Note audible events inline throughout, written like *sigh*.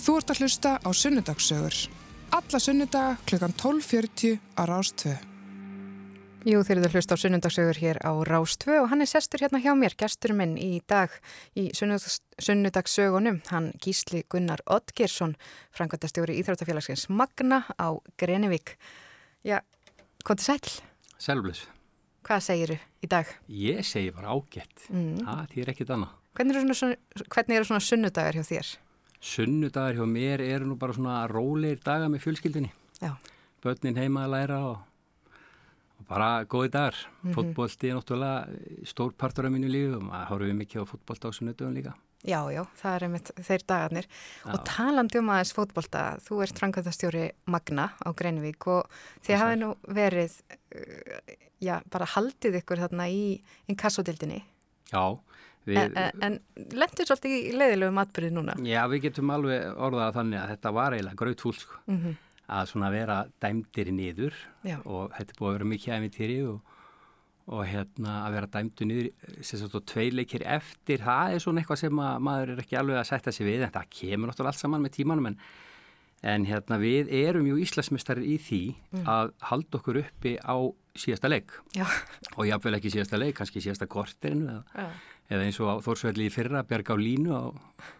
Þú ert að hlusta á Sunnudagssögur. Alla sunnudaga klukkan 12.40 á Rástvö. Jú, þeir eru að hlusta á Sunnudagssögur hér á Rástvö og hann er sestur hérna hjá mér, gestur minn í dag í sunnudags, Sunnudagssögunum. Hann gísli Gunnar Oddgersson, frangvæntastjóri Íþróttafélagsins Magna á Grenivík. Já, komið sæl. Selvlis. Hvað segiru í dag? Ég segi bara ágætt. Mm. Það þýr ekkit annað. Hvernig eru svona, svona sunnudagar hjá þér? Sunnudagar hjá mér eru nú bara svona róleir dagar með fjölskyldinni. Já. Bönnin heima að læra og, og bara góði dagar. Mm. -hmm. Fótbolti er náttúrulega stór partur af mínu lífi og maður horfum mikið á fótbolt á sunnudagum líka. Já, já, það er einmitt þeir dagarnir. Já. Og talandi um aðeins fótbolta, þú ert frangvæntastjóri Magna á Greinvík og þið hafið nú verið, uh, já, bara haldið ykkur þarna í inkassodildinni. Já, við, En, en, en lendur svolítið í leiðilegu matbyrði núna. já, við getum alveg orðað þannig að þetta var eiginlega grautfúl sko. Mm Að svona vera dæmdir niður Já. og þetta búið að vera mikið æfintýri og, og hérna að vera dæmdu niður sem sagt og tvei leikir eftir það er svona eitthvað sem að maður er ekki alveg að setja sig við en það kemur náttúrulega allt saman með tímanum en, en hérna við erum jú Íslasmestarir í því að halda okkur uppi á síðasta leik Já, og jáfnvel ekki síðasta leik, kannski síðasta korterinu eða, eða eins og Þórsvelli í fyrra bjarga á línu á,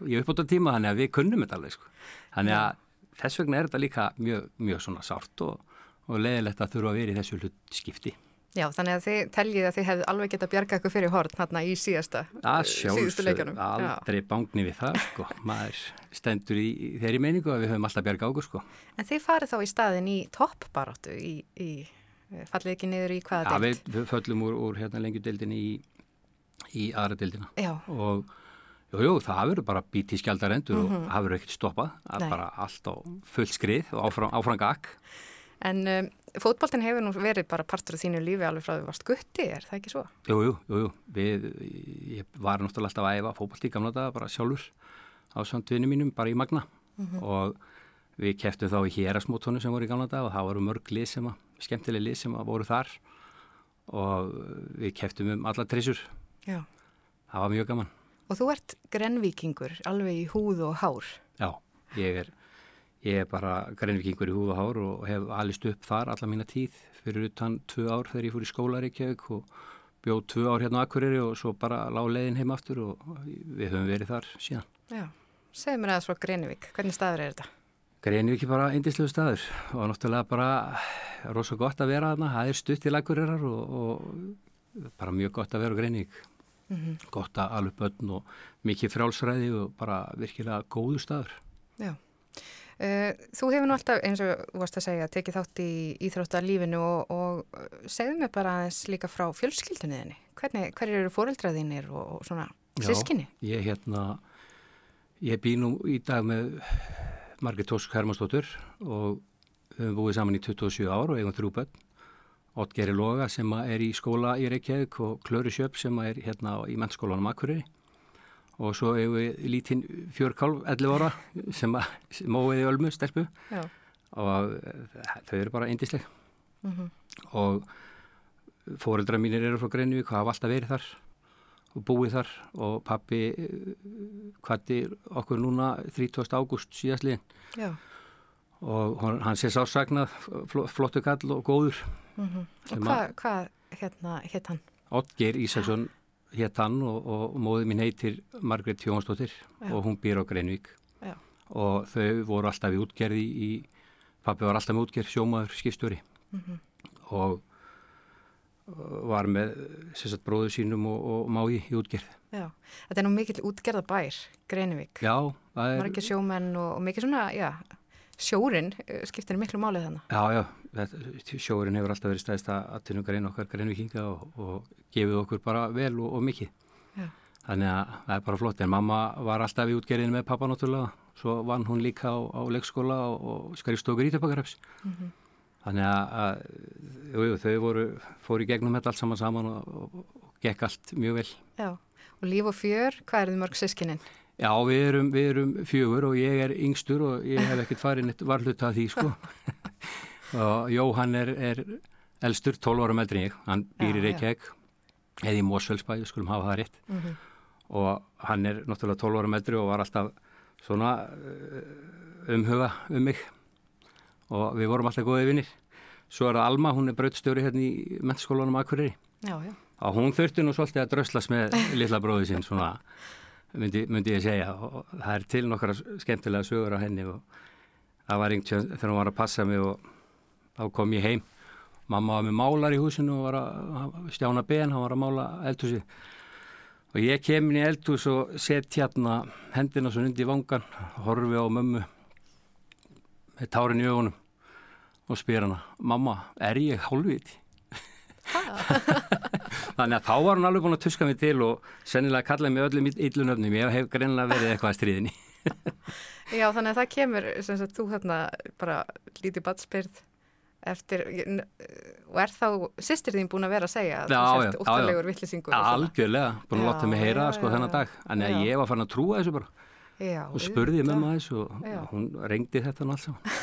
í uppbóta tíma þannig að við kunnum þetta alveg sko. þannig að þess vegna er þetta líka mjög, mjög svona sárt og, og leiðilegt að þurfa að vera í þessu hlutskipti já, þannig að þið teljið að þið hefðu alveg getað bjargað ykkur fyrir hort þarna í síðasta, að síðustu leikunum. aldrei bángni við það sko. *laughs* maður stendur í, þeirri meiningu að við höfum alltaf bjarga águr sko. En þið farið þá í staðin í toppbaráttu í, í fallið ekki niður í hvaða ja, deild? við, föllum úr, úr hérna lengjudeldinni í, í aðra deildina Já, og jú, jú, það verður bara bíti skjaldar endur og það verður ekkert stoppað það Mhm. Er bara allt á fullt skrið og áfram, áfram gakk en um, fótboltin hefur nú verið bara partur af þínu lífi alveg frá því þú varst gutti, er það ekki svo? Jú, jú, jú, jú. Við, ég var náttúrulega alltaf að æfa fókbalt í gamla daga bara sjálfur á samtvinni mínum bara í Magna og við keftum þá í hérasmótónu sem voru í gamla daga og það voru mörg lið sem að, skemmtileg lið sem að voru þar og við keftum um alla trissur. Já. Það var mjög gaman. Og þú ert grenvíkingur, alveg í húð og hár. Já, ég er, ég er bara greinvikingur í húð og hár og hef alist upp þar alla mína tíð fyrir utan tvö ár þegar ég fór í skóla Reykjavík og bjóð tvö ár hérna á Akureyri og svo bara lág leiðin heim aftur og við höfum verið þar síðan. Já. Segðu mér aðeins frá Greinvík, hvernig staður er þetta? Greinvík er bara eindislegu staður og náttúrulega bara rosa gott að vera þarna, það er stutt til Akureyrar og, og bara mjög gott að vera á Greinvík. Mm Gott að alveg börn og mikið frálsræði og bara virkilega góðu staður. Já. Uh, þú hefur nú alltaf, eins og þú varst að segja, tekið þátt í íþróttalífinu og, og uh, segðu mér bara aðeins líka frá fjölskyldunniðinni. Hvernig, hverju eru fóreldraðinir og, og svona sískinni? Já, ég hérna, ég bý nú í dag með Margit Tósk Hermansdóttur og við höfum búið saman í 27 ár og eigum þrjú börn. Ottgeri Loga sem er í skóla í Reykjavík og Klöri Sjöp sem er hérna í mennskólanum Akureyri. Og svo eigum við lítinn fjörkálf 11 ára sem móiði ölmu stelpu Já. og eh, þau eru bara indisleg. Mm og fóreldra mínir eru frá Greinvík og hafa alltaf verið þar og búið þar og pappi hvati okkur núna 30. ágúst síðastliðin Já. Og hann sé sásagnað fl flottu kall og góður Mm Og Sem hvað, hvað, hérna, hétt hann? Oddgeir Ísaksson hétt hann og, og móði mín heitir Margrét Jónsdóttir Já. og hún býr á Greinvík Já. og þau voru alltaf í útgerði í, pappi var alltaf með útgerð sjómaður skipstjóri Mhm. og uh, var með sagt, bróðu sínum og, og mái í útgerð. Já. Þetta er nú mikill útgerða bær, Greinvík. Já, það er, Margir sjómenn og, og mikið svona, já, sjórin eh, skiptir miklu málið þannig. já, já, sjórin hefur alltaf verið stæðist að grein okkar greinvikinga og, og gefið okkur bara vel og, og mikið. Já. Þannig að það er bara flott, en mamma var alltaf í útgerðinu með pappa náttúrulega, svo vann hún líka á, á leikskóla og, og skrifstókur í Töpakarhefs. Mhm. Þannig að, að jú, þau voru, fóru í gegnum þetta allt saman saman og, gekk allt mjög vel. Já. Og líf og fjör, hvað eru þið mörg sískinin? Já, við erum, við erum fjögur og ég er yngstur og ég hef ekkert farin eitt varhluta að því, sko. *laughs* og Jóhann er, er elstur, 12 ára meldri en ég, hann býr í Reykjavík, eða í Mósfellsbæ, við skulum hafa það rétt. Mm Og hann er náttúrulega 12 ára meldri og var alltaf svona uh, umhuga um mig og við vorum alltaf góðið vinnir. Svo er það Alma, hún er brautstjóri hérna í mennskólanum Akureyri. Já, já. Og hún þurfti nú svolítið að dröslas með lilla bróði sinn, svona myndi, myndi ég segja. Og það er til nokkara skemmtilega sögur á henni og það var einhvern veginn þegar hún var að passa mig og þá kom ég heim. Mamma var með málar í húsinu og var að stjána ben, hann var að mála eldhúsið. Og ég kem inn í eldhús og sett hérna hendina svo undir vangan, horfi á mömmu með tárin í ögunum og spyr hana, mamma, er ég hálfviti? *laughs* Þannig að þá var hann alveg búin að tuska mig til og sennilega kallaði mig öllum yllunöfnum, ég hef greinlega verið eitthvað að stríðinni. *laughs* Já, þannig að það kemur, sem sagt, þú hérna bara lítið batspyrð eftir, og er þá sýstir þín búin að vera að segja að þú sért óttalegur vittlisingur? Algjörlega, búin að láta mig heyra sko þennan dag, en ég var farin að trúa þessu bara já, og spurði ég með maður þessu og já. hún reyngdi þetta náttúrulega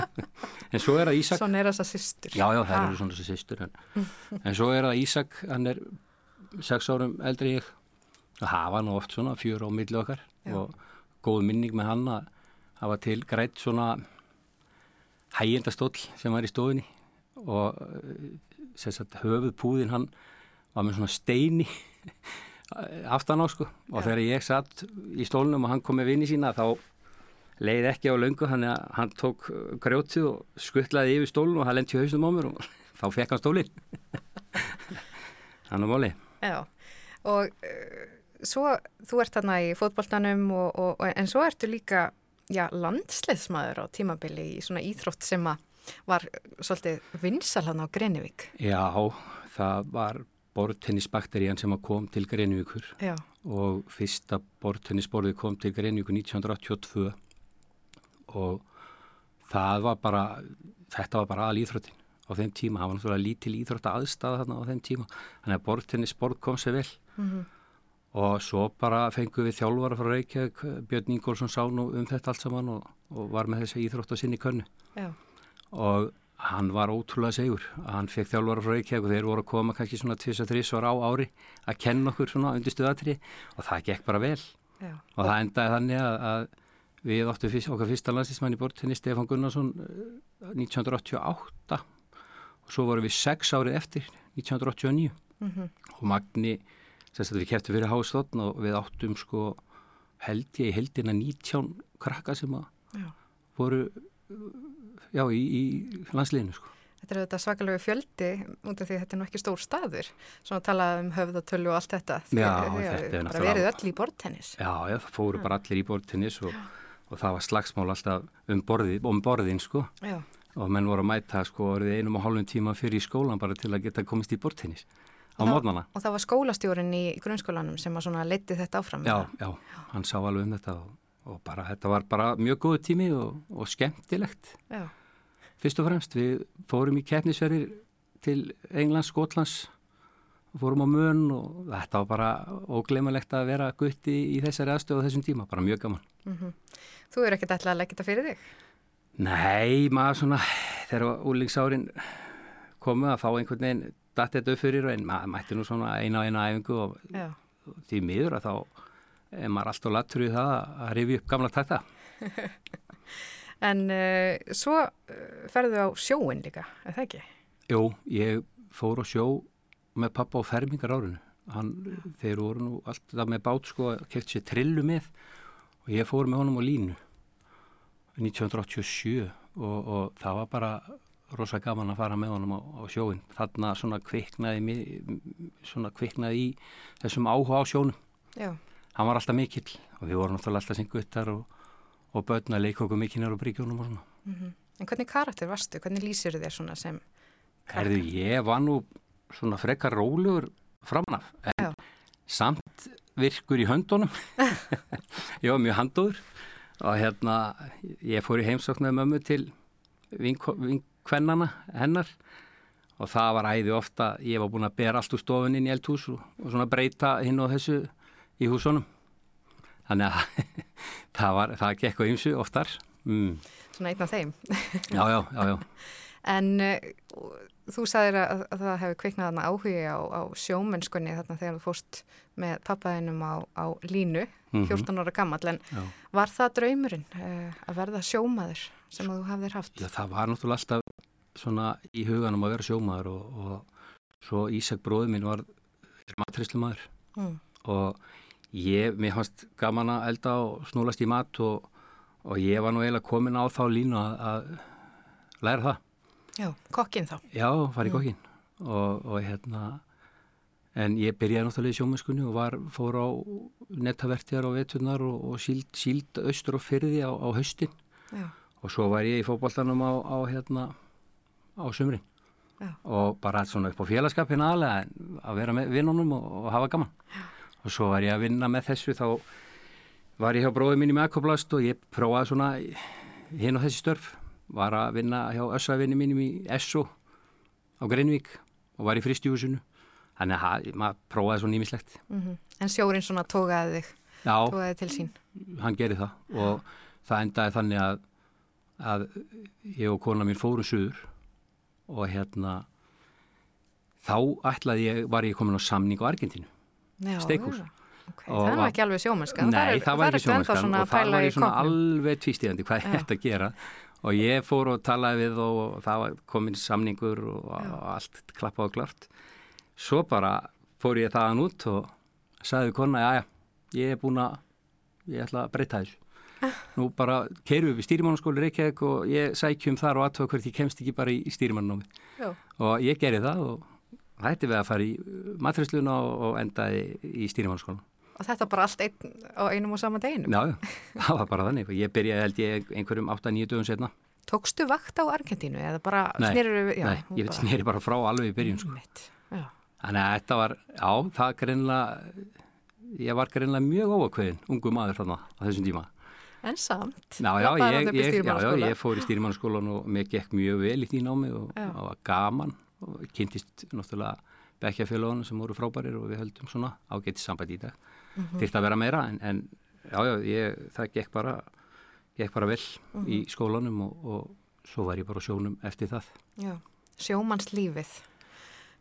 *laughs* en svo er það Ísak. Svona er þessa sýstur. Já, já, það eru svona þessa sýstur, en, en svo er það Ísak, hann er sex árum eldri ég og hafa nú oft svona fjör á milli okkar já. og góð minning með hann að hafa til grætt svona hægjendastóll sem var í stofinni og sagt, höfuð púðin hann var með svona steini aftan á sko og ja. þegar ég satt í stólnum og hann kom með vinni sína þá leiði ekki á löngu hann, hann tók grjótið og skuttlaði yfir stólun og það lendi hausnum á mér og *laughs* þá fekk hann stólin hann *laughs* er móli Já og uh, svo þú ert þarna í fótballtanum og, og, en svo ertu líka já, landsleismadur á tímabili í svona íþrótt sem að var svolítið vinsal hann á Greinivík. Já, það var bortennisbakterían sem kom til Greinivíkur já. og fyrsta bortennisborði kom til Greinivíkur 1982 og það var bara, þetta var bara aðal íþróttin á þeim tíma, það var náttúrulega lítil íþrótta aðstæða þarna á þeim tíma, þannig að bortennisborð kom sér vel. Mm -hmm og svo bara fengum við þjálfara frá Reykjavík, Björn Ingólfsson sá nú um þetta allt saman og, og var með þessi íþrótt á sinni könnu. Já. og hann var ótrúlega segur hann fekk þjálfara frá Reykjavík og þeir voru að koma kannski svona 2-3 ára á ári að kenna okkur svona undir stuðatri og það gekk bara vel Já. og það endaði þannig að, að við óttum fyrst, okkar fyrsta landslýsmann í bortinni Stefan Gunnarsson 1988 eh, og svo vorum við 6 árið eftir 1989 mm -hmm. og Magni Sérst að við kæftum fyrir hásþotn og við áttum sko held ég heldina 19 krakka sem að já. voru já í, í landsliðinu sko. Þetta er þetta svakalögu fjöldi út af því að þetta er nú ekki stór staður svona talað um höfðatölu og allt þetta því að þetta er bara verið öll í bortennis Já, já, það fóru já. bara allir í bortennis og, og það var slagsmál alltaf um, borði, um borðin sko já. og menn voru að mæta sko einum og hálfum tíma fyrir í skólan bara til að geta komist í bortennis á mótnana. Og það var skólastjórin í grunnskólanum sem að leiti þetta áfram? Já, já, hann sá alveg um þetta og, og bara, þetta var bara mjög góðu tími og, og skemmtilegt. Já. Fyrst og fremst, við fórum í keppnisverðir til Englands, Skotlands og fórum á mön og þetta var bara ógleimalegt að vera gutti í þessari aðstöðu á þessum tíma, bara mjög gaman. Mm -hmm. Þú eru ekkert alltaf að leggja þetta fyrir þig? Nei, maður svona, þegar úlingsárin komu að fá einhvern veginn datt þetta upp fyrir en maður mætti nú svona eina á eina æfingu og Já. því miður að þá er maður alltaf lattur í það að rifi upp gamla takta. *laughs* en uh, svo uh, ferðu á sjóin líka, er það ekki? Jú, ég fór á sjó með pappa á fermingar árinu. Hann, þeir voru nú alltaf með bát sko, keft sér trillu með og ég fór með honum á línu 1987 og, og það var bara rosa gaman að fara með honum á, á sjóin þarna svona kviknaði svona kviknaði í þessum áhuga á sjónum Já. Hann var alltaf mikill og við vorum alltaf alltaf sem guttar og, og börna leik okkur mikill og bríkjónum og svona mm -hmm. En hvernig karakter varstu? Hvernig lýsir þér svona sem karakter? Herðu, ég var nú svona frekar rólugur framanaf en Já. samt virkur í höndunum *laughs* *laughs* ég var mjög handóður og hérna ég fór í heimsókn með mömmu til vink, vink kvennana hennar og það var æði ofta, ég var búin að bera allt úr stofun inn í eldhús og, og svona breyta hinn og þessu í húsunum þannig að *laughs* það var, það gekk á ymsu oftar mm. Svona einn af þeim *laughs* Já, já, já, já En uh, þú sagðir að, að það hefði kveiknað þarna áhugi á, á sjómennskunni þarna þegar þú fóst með pappaðinum á, á línu, Mhm. 14 ára gammal, en Já. var það draumurinn uh, að verða sjómaður sem þú hafðir haft? Já, það var náttúrulega alltaf svona í huganum að vera sjómaður og, og svo Ísak bróður minn var matrislumadur Mm. og ég, mér fannst gaman að elda og snúlast í mat og, og ég var nú eiginlega komin á þá línu að, að læra það. Já, kokkin þá. Já, fara í kokkin og, og hérna en ég byrjaði náttúrulega í sjómennskunni og var, fór á nettavertjar á veturnar og, og síld, síld austur og fyrði á, á haustin Já, og svo var ég í fótboltanum á, á hérna á sumrin Já. og bara svona upp á félagskapin aðlega að vera með vinnunum og, og hafa gaman Já. Og svo var ég að vinna með þessu þá var ég hjá bróðum mín í Mekoblast og ég prófaði svona hinn og þessi störf. Var að vinna hjá össavinni mínum í Esso á Greinvík og var í fristjúsinu þannig að maður prófaði svona nýmislegt mm en sjórin svona tókaði þig, Já, tókaði til sín. hann gerði það. Og það endaði þannig að, að ég og kona mín fórum suður og hérna þá ætlaði ég, var ég komin á samning á Argentínu, Steikhús. já. Ok, Og það er var- ekki alveg sjómennska. Nei, það var ekki sjónvarskan og það var ég svona alveg tvístíðandi hvað ég ætti að gera. Og ég fór og talaði við og það var komin samningur og allt klappað og klart. Svo bara fór ég þaðan út og sagði við kona, já já, ég er búin að ég ætla að breyta þessu. *laughs* Nú bara keirum við stýrimannaskóli Reykjavík og ég sækjum þar og aðtöða hvert ég kemst ekki bara í stýrimannámi og ég gerði það og hætti við að fara í matræsluna og, og endaði í stýrimannaskólan Og þetta bara allt einn, á einum og sama deginum. Já, það var bara þannig. Ég byrjaði held ég einhverjum 8-9 dögum setna. Tókstu vakt á Argentínu eða bara snýrur við? Nei, ég bara... sneri bara frá alveg í byrjun. Sko. Þannig að þetta var, já, það greinlega, ég var greinlega mjög óakveðin, ungu maður þarna á þessum tíma. En samt. Já, já, ég, ég, já, já, ég fór í stýrimannaskólan og mér gekk mjög vel í því námi og það var gaman og kynntist náttúrulega bekkjafélagunum sem voru frábærir og við höldum svona ágæti sambæti í dag. Mm Mhm. Þyrfti að vera meira en, en já, já, ég, það gekk bara, gekk bara vel í Mhm. skólanum og, og svo var ég bara sjónum eftir það. Já. Sjómannslífið.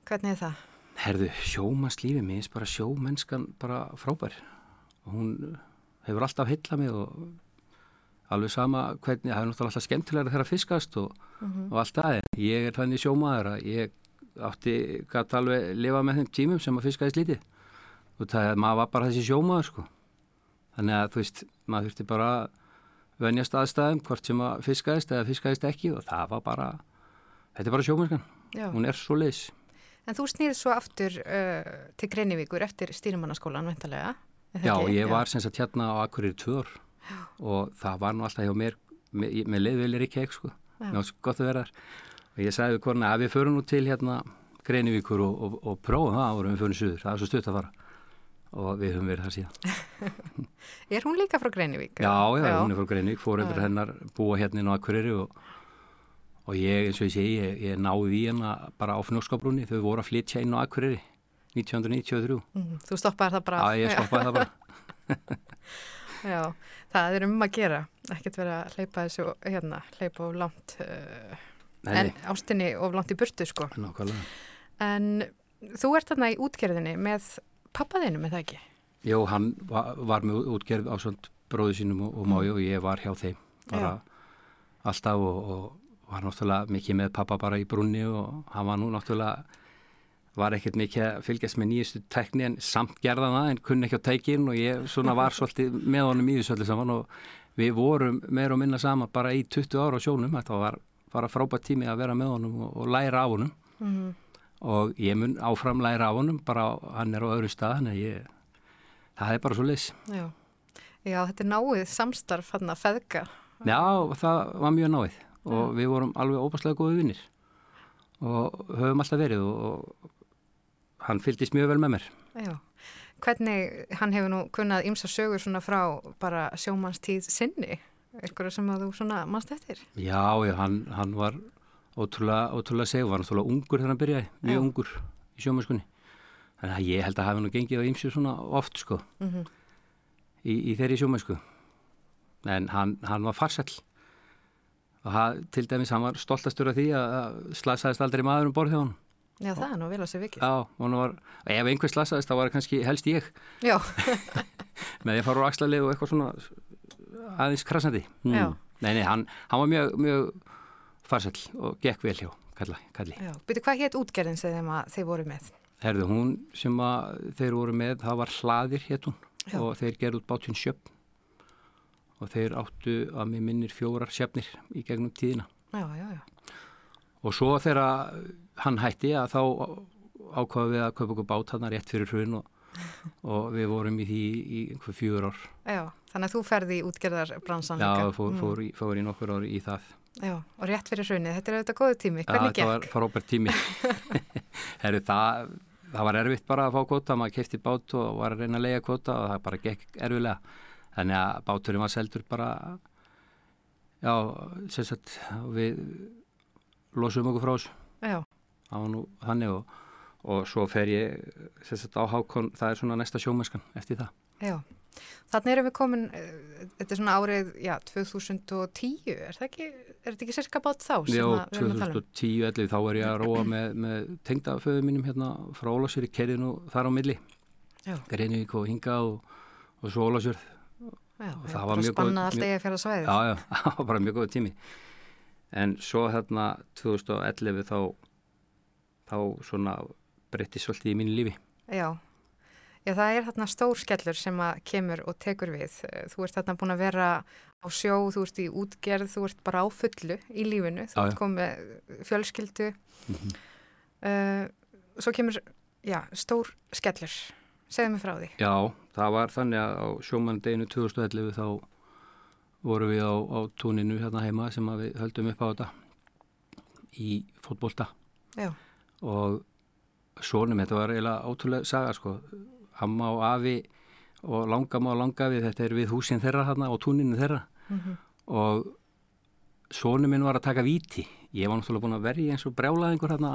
Hvernig er það? Herðu, sjómannslífi, mér finnst bara sjómennskan bara frábær. Og hún hefur alltaf heilla mig og alveg sama hvernig, það er náttúrulega alltaf skemmtilega þegar að fiskast og, og allt það. En Ég er þannig sjómaður að ég átti, gæti alveg lifa með þeim tímum sem að fiskaði slítið. Og það, maður var bara þessi sjómaður, sko. Þannig að, þú veist, maður þurfti bara að venjast aðstæðum hvort sem að fiskaðist eða fiskaðist ekki og það var bara, þetta er bara sjómennskan. Já. Hún er svo leiðis. En þú snýrið svo aftur uh, til Greinivíkur eftir stýrimannaskólan, veintalega. Já, ég var sem sagt hérna á Akureyri tvö ár og það var nú alltaf hjá mér með, með leiðvelir ekki ekki sko, Já. mér var svo gott að vera þar og ég sagði við korna að við förum nú til hérna Greinivíkur og, og, og prófum það árum við förum suður, það er svo stutt að fara og við höfum verið þar síðan. *laughs* Er hún líka frá Greinivík? Já, já, hún er frá Greinivík, fóreldur Já. hennar búa hérna inn á Akureyri og, og ég, eins og ég segi, ég, ég náði í hérna bara á fnjóskabrúni, þau voru að flytja inn á Akureyri 1993. Mm, þú stoppaði það bara. Já, ég stoppaði það bara. *laughs* *laughs* Já, það er um að gera. Ekkert verið að hleypa þessu, hérna, hleypa of langt, uh, en ástinni of langt í burtu, sko. nákvæmlega. En þú ert þarna í útgerðinni með pappaðinu, með það ekki? Jó, hann var, var með útgerð á svont bróðu sínum og, og máju og ég var hjá þeim bara alltaf og, og var náttúrulega mikið með pappa bara í brunni og hann var nú náttúrulega var ekkert mikið að fylgjast með nýjustu tekni en samt gerða það en kunni ekki á tækin og ég svona var svolítið með honum í þessu öllu saman og við vorum meira og minna sama bara í 20 ára á sjónum, þetta var bara frábært tími að vera með honum og, og læra af honum Mm. og ég mun áfram læra af honum bara hann er á öðru stað ég, það er bara svo leys Já. Já, þetta er náið samstarf, hann að feðka. Já, það var mjög náið og við vorum alveg óbærslega góði vinnir og höfum alltaf verið og hann fylgdist mjög vel með mér. Já. Hvernig, hann hefur nú kunnað ymsa sögur svona frá bara sjómannstíð sinni, eitthvað sem að þú svona mannst eftir. Já, já, hann, hann var ótrúlega, ótrúlega segur, var náttúrulega ungur þegar hann byrjaði, mjög Já. ungur í sjómaskunni. Þannig að ég held að hafi nú gengið á ymsu svona oft sko Mm í, í þeirri sjómasku. En hann, hann var farsall og það, til dæmis hann var stoltastur af því að slasaðist aldrei maður um borð hjá hann Já, það er nú vel að sé vikið. Já, og var, ef einhver slasaðist þá var það kannski helst ég Já, *laughs* með því að fara úr axlalið og eitthvað svona aðeins krasandi mm. Já. Nei, nei, hann, hann var mjög, mjög farsall og gekk vel hjá kalli, kalli. já. Byrju, hvað hétt útgerðin sem þeir voru með? Herðu, hún sem þeir voru með, það var hlaðir hétt hún Já. og þeir gerði út bátinn sjöfn og þeir áttu að mér minnir fjórar sjöfnir í gegnum tíðina Já, já, já. Og svo þegar hann hætti að þá ákvaðum við að kaupa okkur bát hann rétt fyrir hrun og, og við vorum í því í einhver fjögur ár Já, þannig að þú ferði í útgerðarbransan Já, líka. fór, Mm. fór, í, fór í nokkur ár í það Já, og rétt fyrir hrunið. Þetta er auðvitað góðu tími. Hvernig Já, það var gekk? frábært tími *laughs* Herri, það, það var erfitt bara að fá kvota maður kefti bát og var að reyna að lega kvota og það bara gekk erfilega þannig að báturinn var seldur bara já, sagt við losum okkur frá þessu. Það var nú þannig og, og svo fer ég sagt á Hákon, það er svona næsta sjómennskan eftir það. Já. Þannig erum við komin, uh, þetta er svona árið, já, 2010, er það ekki, er þetta ekki sirka bát þá Já, að við erum að tala um? 2010-11 þá var ég að róa með, með tengdaföðu mínum hérna frá Ólasjöri, kerðinu þar á milli. Greinivík og Hinga og, og svo Ólasjörð já, og það var mjög góð- svæðið. Já, já, *laughs* það var bara mjög góð tími en svo hérna 2011 þá þá svona breytti svolítið í mínu lífi Já. Já, það er þarna stór skellur sem að kemur og tekur við. Þú ert þarna búin að vera á sjó, þú ert í útgerð, þú ert bara á fullu í lífinu, þú ert komið fjölskyldu. Mhm. uh, svo kemur, já, stór skellur. Segðu mig frá því. Já, það var þannig að á sjómandeginu 2011 þá voru við á, á túninu hérna heima sem við höldum upp á þetta í fótbolta. Já, og svonum, þetta var eiginlega ótrúlega saga sko, amma og afi og langama og langafi, þetta er við húsin þeirra hérna og túninu þeirra. Mhm. og svonum minn var að taka víti. Ég var náttúrulega búin að verja eins og brjálaðingur hérna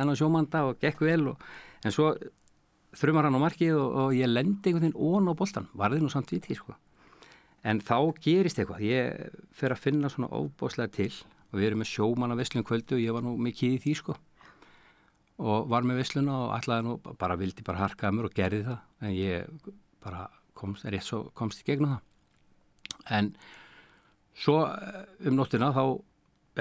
enn á sjómanda og gekk vel og, en svo þrjumar hann á markið og, og ég lendi einhvern veginn ón á boltan, varði nú samt víti sko en þá gerist eitthvað. Ég fer að finna svona óbáslega til og við erum með sjómann að veslun kvöldu og ég var nú mikið í því sko. Og var með vesluna og ætlaði nú bara vildi bara harkaða mér og gerði það. En ég bara komst, rétt svo komst í gegnum það. En svo eh, um nóttina þá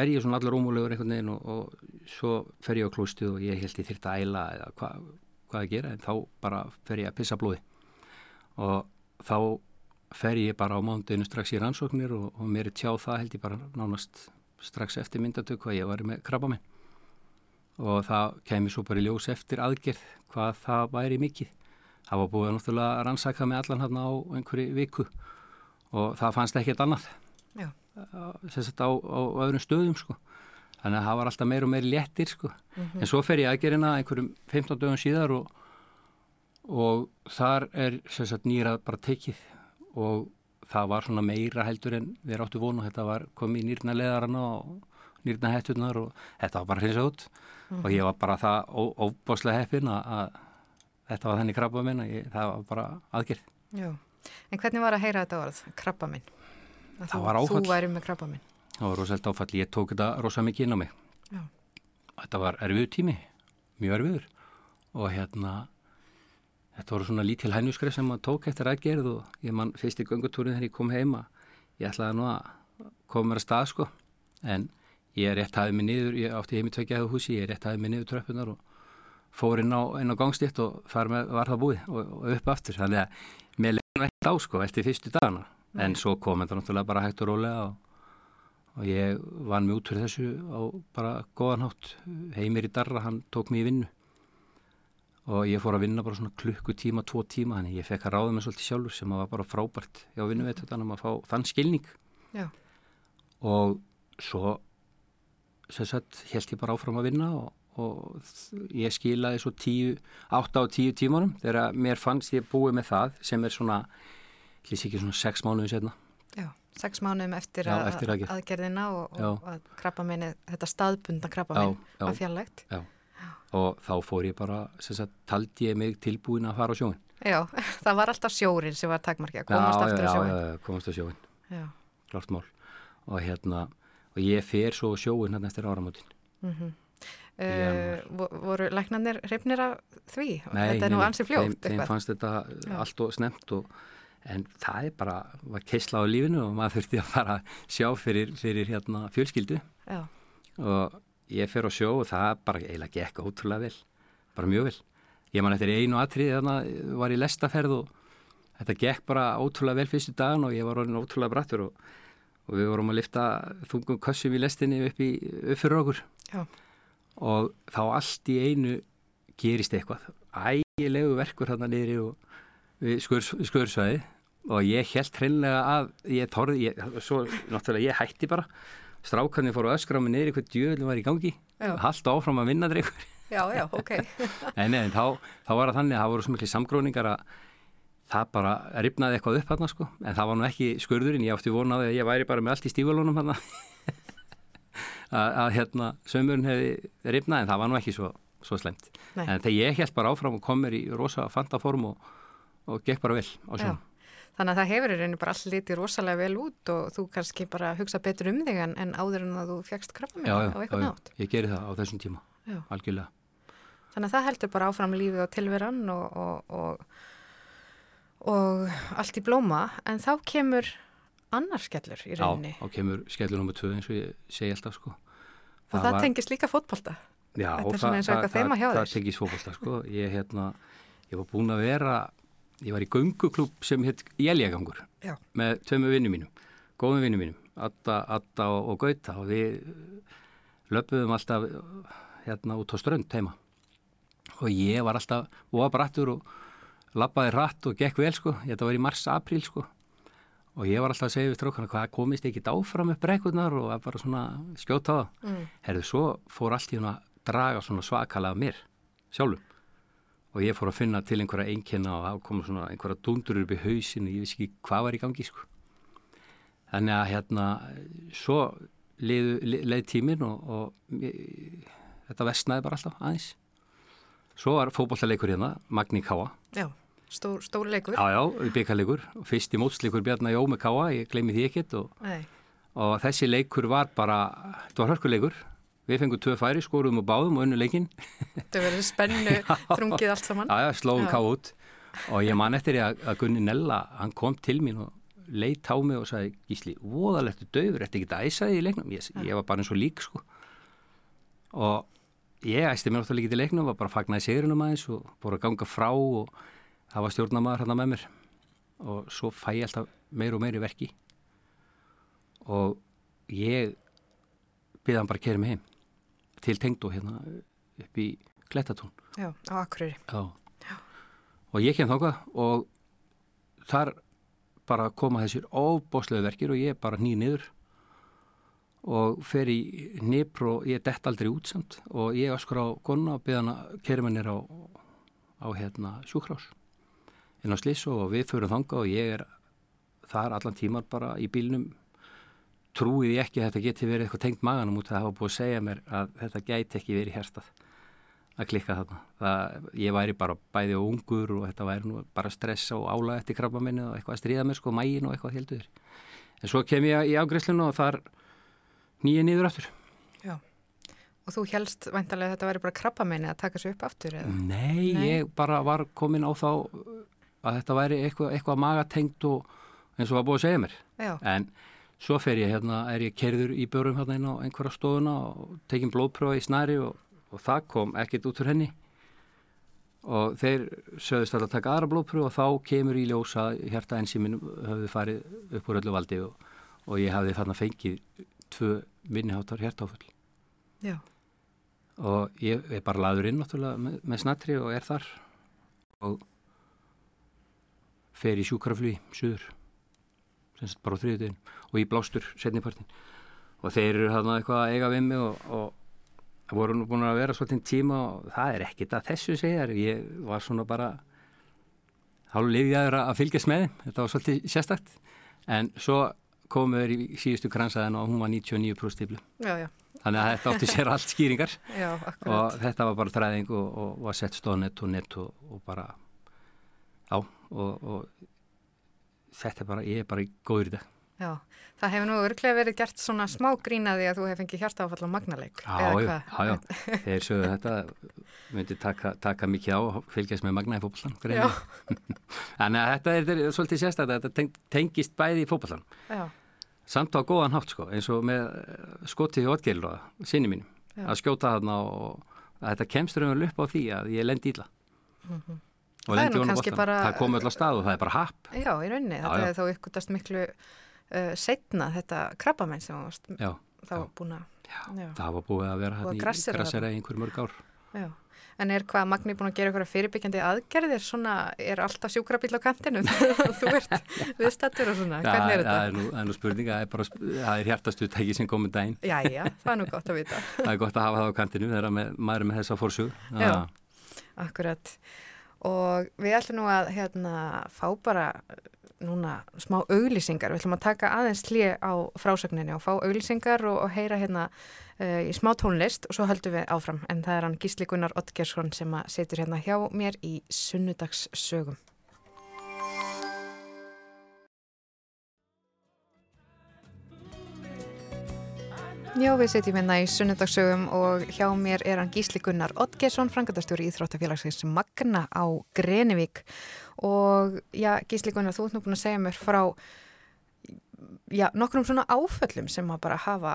er ég svona allar ómúlegur einhvern veginn og, og svo fer ég á klústið og ég held ég þyrta að æla eða hva, hvað að gera. En þá bara fer ég að pissa blóði og þá fer ég bara á mándinu strax í rannsóknir og, og mér er tjáð það held ég bara nánast strax eftir myndatöku að ég var með krabba minn og það kemur svo bara í ljós eftir aðgerð hvað það væri mikið. Það var búið að náttúrulega rannsaka með allan hérna á einhverju viku og það fannst ekkert annað sem sagt á, á öðrum stöðum sko. Þannig að það var alltaf meir og meir léttir sko. En svo fer ég aðgerðina einhverjum 15 dögum síðar og, og þar er sem sagt nýra bara tekið og það var svona meira heldur en við áttu vonu. Þetta var komið í nýrna leðarana og nýrna hettunar og þetta var bara hreinsað út og ég var bara það óbáslega heppin að, að þetta var þenni krabba minn að ég, það var bara aðgerð. já. En hvernig var að heyra þetta orð, krabba minn? Að Það þú, var áfall. Þú væri með krabba minn. Það var rosalega áfall, ég tók þetta rosa mikið inn á mig. Já, Þetta var erfiður tími, mjög erfiður og hérna þetta voru svona lítil hænuskref sem maður tók eftir aðgerð og ég mann fyrst í göngutúrin þegar ég kom heima ég ætlaði nú að koma mér að stað sko. En ég rétt hafði mig niður, ég átti heimi tvekjaðu húsi ég rétt hafði mig niður tröppunar og fór inn á, inn á gangstétt og með var það búið og, og upp aftur. Þannig að mér leiði ekkert á sko eftir fyrstu dagana. En svo kom þetta náttúrulega bara hægt og rólega og og ég vann mig út fyrir þessu á bara góðan hátt. Heimir í darra, hann tók mig í vinnu og ég fór að vinna bara svona klukkutíma, tvo tíma þannig ég fekk að ráða mig svolítið sjálfur sem var bara frábært hjá vinnu veit þetta að fá þann skilning já, og svo sem sagt held ég bara áfram að vinna og, og ég skilaði svo tíu, átta á tíu tímanum þegar mér fannst ég búið með það sem er svona, hlýs ekki svona sex mánuðin setna já. Sex mánuðum eftir, Já, eftir aðgerð. aðgerðina og, Já. og að krabba minni, þetta staðbundna krabba Já, minn já. var fjarlægt. Já. Og þá fór ég bara, sem sagt, taldi ég mig tilbúin að fara á sjóin. Já, *laughs* það var alltaf sjórin sem var takmarki að komast já, aftur á sjóin. Já, já, komast á sjóin, Já, klart mál. Og hérna, og ég fer svo sjóin hann eftir áramótin. Mm -hmm. uh, voru læknanir hreifnir af því? Nei, þetta er nú ansi fljótt þeim, þeim fannst þetta Já. allt og snemt og, en það er bara, var keisla á lífinu og maður þurfti að fara að sjá fyrir, fyrir hérna, fjölskyldu Já. og ég fer á sjó og það bara eiginlega gekk ótrúlega vel, bara mjög vel. Ég man eftir einu atrið þannig var í lestaferð og þetta gekk bara ótrúlega vel fyrstu dagan og ég var orðin ótrúlega brattur og og við vorum að lifta þungum kössum í lestinni upp, í, upp fyrir okkur Já. og þá allt í einu gerist eitthvað ægilegu verkur hann að niðri og skursvæði og ég held hreinlega að ég þorði, ég, svo náttúrulega ég hætti bara strákarnir fóru öskra á mig niðri hvað djöðlum var í gangi. Haldt áfram að vinna dreikur Já, já, ok. *laughs* En, en þá, þá var það þannig að það voru svo miklu samgróningar að það bara ripnaði eitthvað upp hérna sko. En það var nú ekki skurðurinn, ég átti vonaði að ég væri bara með allt í stífalunum hérna *laughs* að hérna sömurinn hefði ripnaði en það var nú ekki svo, svo slemt Nei. en þegar ég held bara áfram og kom mér í rosa fantaform og, og gekk bara vel á sjón Þannig að það hefur í rauninu bara allir litið rosalega vel út og þú kannski bara hugsa betur um þig en, en áður en að þú fjagst krabba mér á eitthvað nátt. Já, ég geri það á þessum tíma, já. algjörlega. Þannig að það heldur bara áfram lífið á tilveran og, og, og og allt í blóma en þá kemur annar skellur í rauninni. Já, þá kemur skellur nr. 2 eins og ég segi alltaf sko. Og það, það var... tengist líka fótbolta. Já, Þetta er svona eins og eitthvað þeima hjá þér. Það tengist fótbolta sko. Ég, hérna, ég var búin að vera, ég var í gunguklub sem hitt Jæljagangur með tveimu vinnum mínum, góðum vinnum mínum, Atta, Atta og, og Gauta. Og við löpuðum alltaf hérna út á strönd heima. Og ég var alltaf óabrættur og lappaði hratt og gekk vel sko, þetta var í mars-april sko. Og ég var alltaf að segja við strákana hvað komist ekki áfram upp brekkurnar? Og bara svona skjóta á það. Mm. Herðu, svo fór allt í hún að draga svona svakalega mér sjálfum og ég fór að finna til einhverja einnkjöna og það kom svona einhverja dundur upp í hausinu, ég veist ekki hvað var í gangi sko. Þannig að hérna, svo leið, leið tímin og, og ég, þetta vestnaði bara alltaf aðeins. Svo var fókbóltaleikur hérna, Magni Káa. Já. Stór, stór leikur? Já, já, byggarleikur. Fyrst í mótsleikur Bjarnar Jó með Káa, ég gleymi því ekkert og, og þessi leikur var bara, þetta var hörkuleikur. Við fengum tvö færi, skorum og báðum og unnu leikin. Þetta verður spennu, *laughs* þrungið allt saman. Já, já, slóðum Káa út og ég man eftir að, að Gunni Nella, hann kom til mín og leitt á mig og sagði, Gísli, voðalegtu döfur, þetta ekki það æsaði í leiknum? Ég, ég var bara eins og lík, sko. Og ég æsti mér náttúrulega ekki til leiknum, var bara fagnaði segurinnum aðeins og búið að ganga frá og það var stjórnamaður hérna með mér og svo fæ ég alltaf meir og meir í verki og ég byrði hann bara að kera mig heim til tengdu hérna upp í Glettatún Já, á Akureyri Já. Já. og ég kem þákað og þar bara koma þessir óbóslegu verkir og ég bara nýð niður og fer í nýpr og ég dett aldrei útsamt og ég askur á konna og hann að nýra á, á hérna sjúkrás inn á Sliss og við förum þanga og ég er þar allan tímar bara í bílnum trúið ég ekki að þetta geti verið eitthvað tengt maganum út að hafa búið að segja mér að þetta gæti ekki verið hérstað að klikka þarna. Það, ég væri bara bæði og ungur og þetta væri nú bara stressa og ála eftir krabba minni og eitthvað að stríða mér sko, mægin og eitthvað heldur. En svo kem ég í ágreislinu og þar nýja nýður aftur. Já, og þú helst væntalega að þetta væri bara krabba minni að taka sér upp aftur? Eða? Nei, Nei, ég bara var komin á þá að þetta væri eitthvað, eitthvað magatengt og eins og var búið að segja mér Já. en svo fer ég hérna, er ég kerður í börum hérna inn á einhverja stofuna og tekinn blóðpröfa í snæri og, og það kom ekkert út úr henni. Og þeir sögðist alltaf að taka aðra blóðpröfa og þá kemur í ljósa hérta ensíminn höfðu farið upp úr öllu valdi og, og ég hafði þarna fengið tvö minniháttar hértáfull Já. og ég er bara laður inn náttúrulega með, með snættri og er þar og fer í sjúkraflý suður semst bara á þriðutegin og í blástur setnipartin og þeir eru hérna eitthvað að eiga við mig og, og voru nú búin að vera svolítið tíma og það er ekkit að þessu segjar ég var svona bara hálf liðjaður að fylgjast með þeim. Þetta var svolítið sérstakt. En svo komum við í síðustu kransaðin og hún var 99% stíflu þannig að þetta átti sér allt skýringar. *laughs* Já, og þetta var bara þræðing og, og var sett stónett og nett og, og bara á og, og þetta er bara, ég er bara í góður í dag Já, það hefur nú örglega verið gert svona smá grínaði að þú hefði fengið hjarta áfall á magnaleik. Já, já, já, þeir sögðu þetta, myndi taka, taka mikið á og fylgjast með magna í fókballan. *laughs* Þannig að þetta er, er svolítið sérstaklega, þetta tengist bæði í fókballan. Samt á góðan hátt sko, eins og með skotið í Otgeilur og sinni mínum, já. að skjóta þarna og þetta kemst raunveruleg upp á því að ég lendi íla. Mm -hmm. Og lendi honum bóttan. Bara... Það kom öll á stað og það er bara happ. Já, í rauninni. Já, þetta er þá ykkurdast miklu uh, setna þetta krabbamenn sem varst, þá var búin að Já, það var búið að vera hann í grassera í einhver mörg ár. Já, en er hvað Magni búin að gera eitthvað fyrirbyggjandi aðgerðir, svona er alltaf sjúkrabíl á kantinu, *laughs* þú ert viðstattur og svona, hvernig er þetta? Það er nú, er nú spurninga, það er bara, það er hjartastutæki sem komið dægin. Já, já, það er nú gott að vita. *laughs* það er gott að hafa það á kantinu þegar maður er með þessa fórsug. Já, akkurat og við ætlum nú að hérna fá bara núna smá auglýsingar, við ætlum að taka aðeins hlið á frásögninni og fá auglýsingar og, og heyra hérna uh, í smá tónlist og svo höldum við áfram en það er hann Gísli Gunnar Ottgersson sem að setur hérna hjá mér í Sunnudagssögum. Já, við setjum hérna í Sunnudagssögum og hjá mér er hann Gísli Gunnar Ottgersson, frangatastjóri Íþróttafélagsins Magna á Grenivík. Og já, Gísli Gunnar, þú ert nú búin að segja mér frá já, nokkrum svona áföllum sem að bara hafa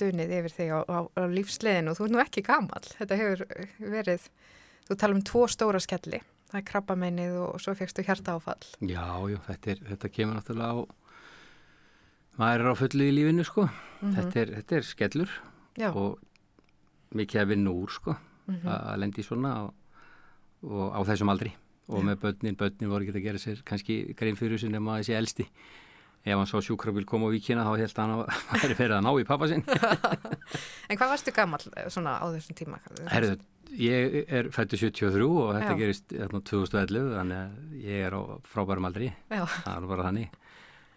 dönið yfir þig á, á, á lífsleginu og þú ert nú ekki gamal þetta hefur verið, þú tala um tvo stóra skelli, það er krabbameinið og svo fegstu hjarta áfall Já, já, þetta, er, þetta kemur náttúrulega á maður er á fullu í lífinu sko mm -hmm. þetta, er, þetta er skellur já. og mikið að vinna úr sko mm -hmm. að lendi svona og, og á þessum aldri og með börnin, börnin voru ekki að gera sér kannski grein fyrir þessu nema þessi elsti ef hann svo sjúkrabíl kom á víkina þá held hann að *laughs* það er fyrir að ná í pappa sinn *laughs* En hvað varstu gammal eh, svona á þessum tíma? Herðu, ég er fættu 73 og þetta Já. gerist 2011 þannig að ég er á frábærum aldri Já. það er bara þannig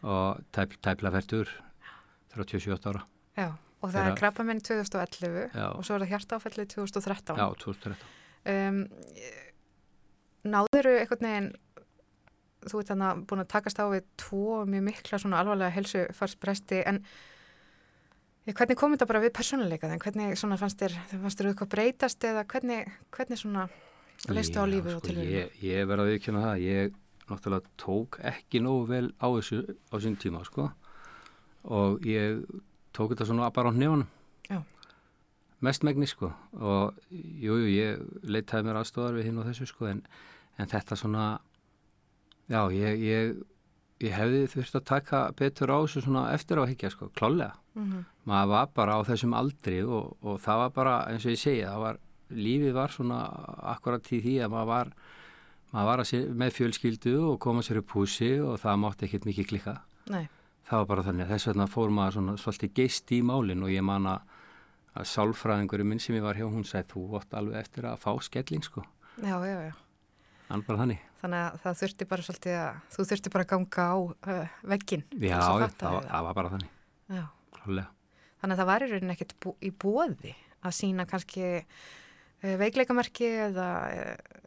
og tæp, tæpla færtur 37 ára Já, og það Þeirra... er krabbamenn 2011 Já. og svo er það hjartáfællið 2013 Já, 2013 um, náður þau eitthvað neginn þú ert þannig að búin að takast á við tvo mjög mikla svona alvarlega helsufarsbresti en hvernig kom þetta bara við persónuleika en hvernig svona fannst þér fannst þér eitthvað breytast eða hvernig, hvernig svona leistu á lífið og tilvíðinu? Ég, ég verði að viðkjöna það ég náttúrulega tók ekki nógu vel á þessu á sín tíma sko. Og ég tók þetta svona bara á nefnum mestmægni sko. Og jújú jú, ég leitaði mér aðstofar við hinn og þessu sko en en þetta svona já, ég, ég, ég hefði þurft að taka betur á þessu svona eftir á higgja sko, klálega mm -hmm. maður var bara á þessum aldri og, og það var bara, eins og ég segja það var, lífið var svona akkurat í því að maður var maður var með fjölskyldu og koma sér upp húsi og það mátti ekkert mikið klikka Nei. það var bara þannig að þess vegna fór maður svona svolítið geist í málinn og ég man að að sálfræðingurum minn sem ég var hjá hún sagði þú vott alveg eftir að fá skelling sko Já, já, já Þannig bara þannig. Að það þurfti bara svolítið að, þú þurfti bara að ganga á uh, veggin. Já, það, það var bara þannig. Þannig að það var í rauninni ekkert í bóði að sína kannski veikleikamerki eða,